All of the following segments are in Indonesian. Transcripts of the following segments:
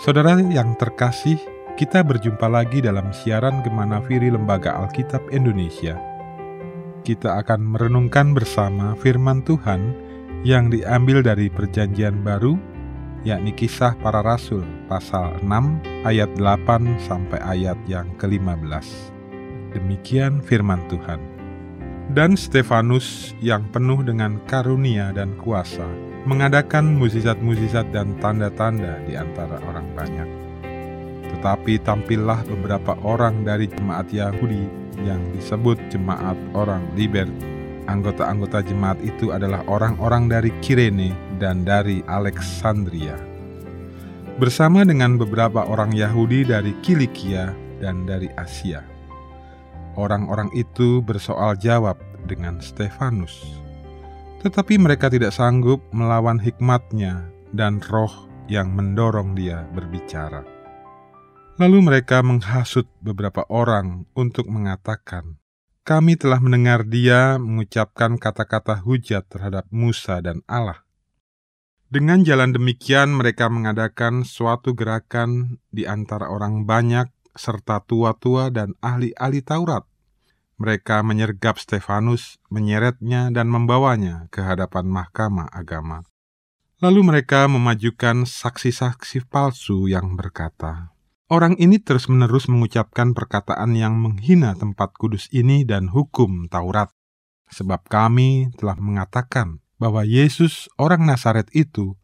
Saudara yang terkasih, kita berjumpa lagi dalam siaran Gemana Firi Lembaga Alkitab Indonesia. Kita akan merenungkan bersama firman Tuhan yang diambil dari Perjanjian Baru, yakni Kisah Para Rasul pasal 6 ayat 8 sampai ayat yang ke-15. Demikian firman Tuhan. Dan Stefanus yang penuh dengan karunia dan kuasa mengadakan mukjizat-mukjizat dan tanda-tanda di antara orang banyak. Tetapi tampillah beberapa orang dari jemaat Yahudi yang disebut jemaat orang liber. Anggota-anggota jemaat itu adalah orang-orang dari Kirene dan dari Alexandria. Bersama dengan beberapa orang Yahudi dari Kilikia dan dari Asia. Orang-orang itu bersoal jawab dengan Stefanus. Tetapi mereka tidak sanggup melawan hikmatnya dan roh yang mendorong dia berbicara. Lalu mereka menghasut beberapa orang untuk mengatakan, "Kami telah mendengar dia mengucapkan kata-kata hujat terhadap Musa dan Allah." Dengan jalan demikian, mereka mengadakan suatu gerakan di antara orang banyak, serta tua-tua dan ahli-ahli Taurat. Mereka menyergap Stefanus, menyeretnya, dan membawanya ke hadapan mahkamah agama. Lalu mereka memajukan saksi-saksi palsu yang berkata, Orang ini terus-menerus mengucapkan perkataan yang menghina tempat kudus ini dan hukum Taurat. Sebab kami telah mengatakan bahwa Yesus orang Nazaret itu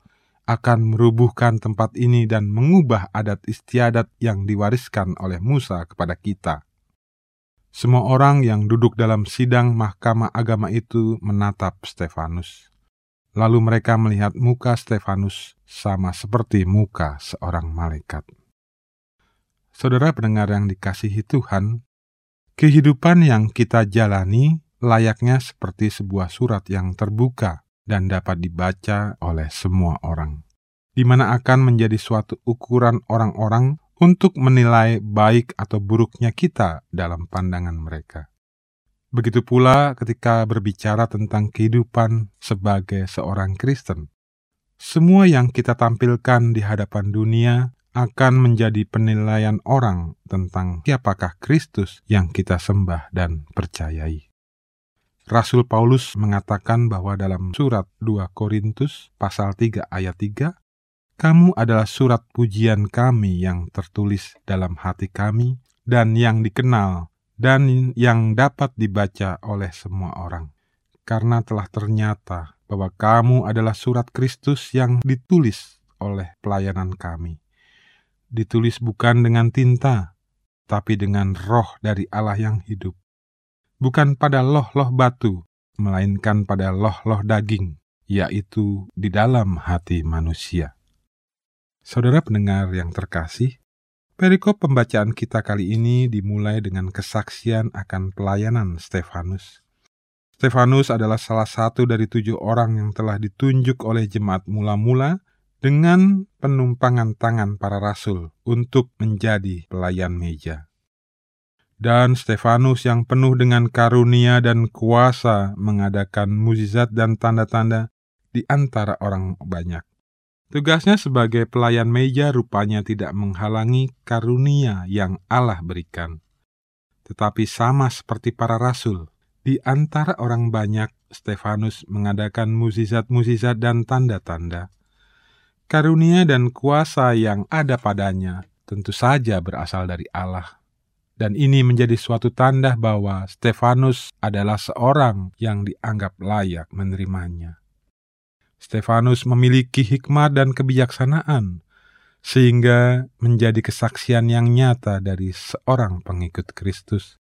akan merubuhkan tempat ini dan mengubah adat istiadat yang diwariskan oleh Musa kepada kita. Semua orang yang duduk dalam sidang mahkamah agama itu menatap Stefanus. Lalu mereka melihat muka Stefanus sama seperti muka seorang malaikat. Saudara pendengar yang dikasihi Tuhan, kehidupan yang kita jalani layaknya seperti sebuah surat yang terbuka dan dapat dibaca oleh semua orang, di mana akan menjadi suatu ukuran orang-orang untuk menilai baik atau buruknya kita dalam pandangan mereka. Begitu pula ketika berbicara tentang kehidupan sebagai seorang Kristen. Semua yang kita tampilkan di hadapan dunia akan menjadi penilaian orang tentang siapakah Kristus yang kita sembah dan percayai. Rasul Paulus mengatakan bahwa dalam surat 2 Korintus pasal 3 ayat 3, kamu adalah surat pujian kami yang tertulis dalam hati kami dan yang dikenal dan yang dapat dibaca oleh semua orang. Karena telah ternyata bahwa kamu adalah surat Kristus yang ditulis oleh pelayanan kami. Ditulis bukan dengan tinta, tapi dengan roh dari Allah yang hidup. Bukan pada loh-loh batu, melainkan pada loh-loh daging, yaitu di dalam hati manusia. Saudara pendengar yang terkasih, perikop pembacaan kita kali ini dimulai dengan kesaksian akan pelayanan Stefanus. Stefanus adalah salah satu dari tujuh orang yang telah ditunjuk oleh jemaat mula-mula dengan penumpangan tangan para rasul untuk menjadi pelayan meja. Dan Stefanus yang penuh dengan karunia dan kuasa mengadakan mukjizat dan tanda-tanda di antara orang banyak. Tugasnya sebagai pelayan meja rupanya tidak menghalangi karunia yang Allah berikan. Tetapi sama seperti para rasul, di antara orang banyak, Stefanus mengadakan mukjizat-mukjizat dan tanda-tanda. Karunia dan kuasa yang ada padanya tentu saja berasal dari Allah. Dan ini menjadi suatu tanda bahwa Stefanus adalah seorang yang dianggap layak menerimanya. Stefanus memiliki hikmat dan kebijaksanaan, sehingga menjadi kesaksian yang nyata dari seorang pengikut Kristus.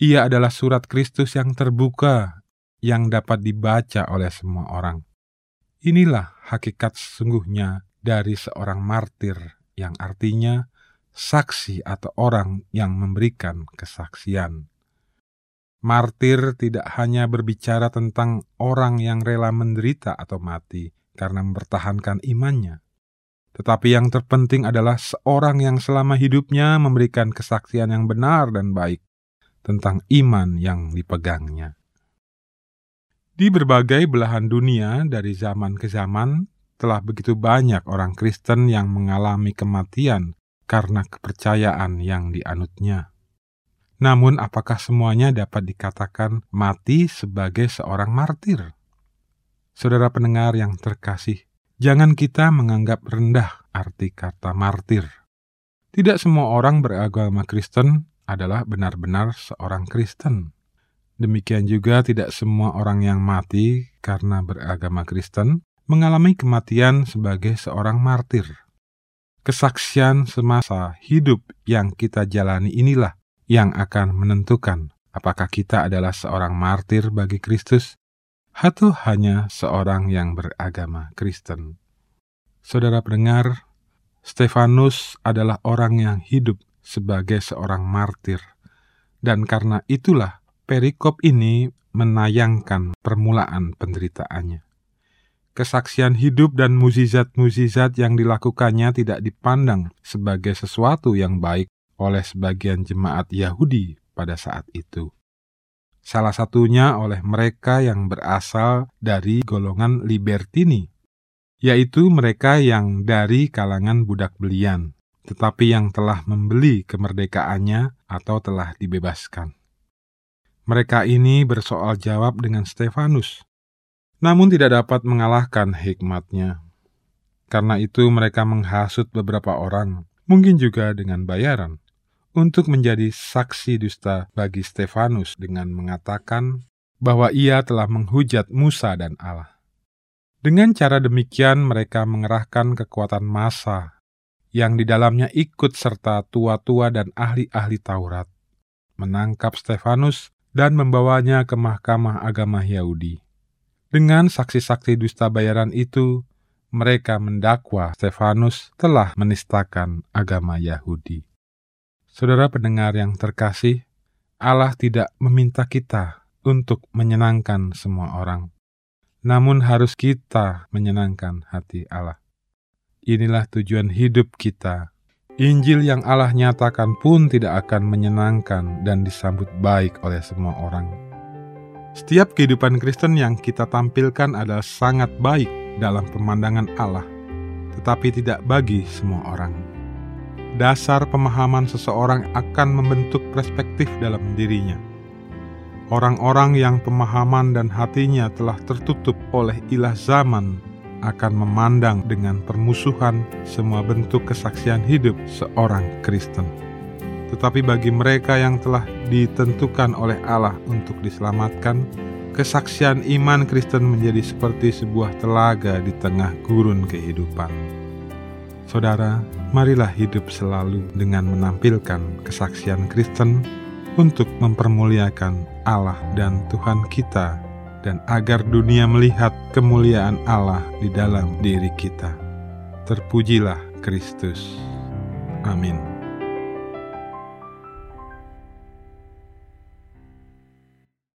Ia adalah surat Kristus yang terbuka, yang dapat dibaca oleh semua orang. Inilah hakikat sesungguhnya dari seorang martir, yang artinya saksi atau orang yang memberikan kesaksian. Martir tidak hanya berbicara tentang orang yang rela menderita atau mati karena mempertahankan imannya, tetapi yang terpenting adalah seorang yang selama hidupnya memberikan kesaksian yang benar dan baik tentang iman yang dipegangnya. Di berbagai belahan dunia, dari zaman ke zaman, telah begitu banyak orang Kristen yang mengalami kematian karena kepercayaan yang dianutnya. Namun, apakah semuanya dapat dikatakan mati sebagai seorang martir? Saudara pendengar yang terkasih, jangan kita menganggap rendah arti kata martir. Tidak semua orang beragama Kristen adalah benar-benar seorang Kristen. Demikian juga tidak semua orang yang mati karena beragama Kristen mengalami kematian sebagai seorang martir. Kesaksian semasa hidup yang kita jalani inilah yang akan menentukan apakah kita adalah seorang martir bagi Kristus atau hanya seorang yang beragama Kristen. Saudara pendengar, Stefanus adalah orang yang hidup sebagai seorang martir, dan karena itulah perikop ini menayangkan permulaan penderitaannya. Kesaksian hidup dan muzizat-muzizat yang dilakukannya tidak dipandang sebagai sesuatu yang baik oleh sebagian jemaat Yahudi pada saat itu. Salah satunya oleh mereka yang berasal dari golongan libertini, yaitu mereka yang dari kalangan budak belian, tetapi yang telah membeli kemerdekaannya atau telah dibebaskan. Mereka ini bersoal jawab dengan Stefanus, namun tidak dapat mengalahkan hikmatnya. Karena itu mereka menghasut beberapa orang, mungkin juga dengan bayaran, untuk menjadi saksi dusta bagi Stefanus dengan mengatakan bahwa ia telah menghujat Musa dan Allah. Dengan cara demikian mereka mengerahkan kekuatan massa yang di dalamnya ikut serta tua-tua dan ahli-ahli Taurat, menangkap Stefanus dan membawanya ke mahkamah agama Yahudi. Dengan saksi-saksi dusta bayaran itu, mereka mendakwa Stefanus telah menistakan agama Yahudi. Saudara pendengar yang terkasih, Allah tidak meminta kita untuk menyenangkan semua orang, namun harus kita menyenangkan hati Allah. Inilah tujuan hidup kita Injil yang Allah nyatakan pun tidak akan menyenangkan dan disambut baik oleh semua orang. Setiap kehidupan Kristen yang kita tampilkan adalah sangat baik dalam pemandangan Allah, tetapi tidak bagi semua orang. Dasar pemahaman seseorang akan membentuk perspektif dalam dirinya. Orang-orang yang pemahaman dan hatinya telah tertutup oleh ilah zaman akan memandang dengan permusuhan semua bentuk kesaksian hidup seorang Kristen. Tetapi bagi mereka yang telah ditentukan oleh Allah untuk diselamatkan, kesaksian iman Kristen menjadi seperti sebuah telaga di tengah gurun kehidupan. Saudara, marilah hidup selalu dengan menampilkan kesaksian Kristen untuk mempermuliakan Allah dan Tuhan kita dan agar dunia melihat kemuliaan Allah di dalam diri kita. Terpujilah Kristus. Amin.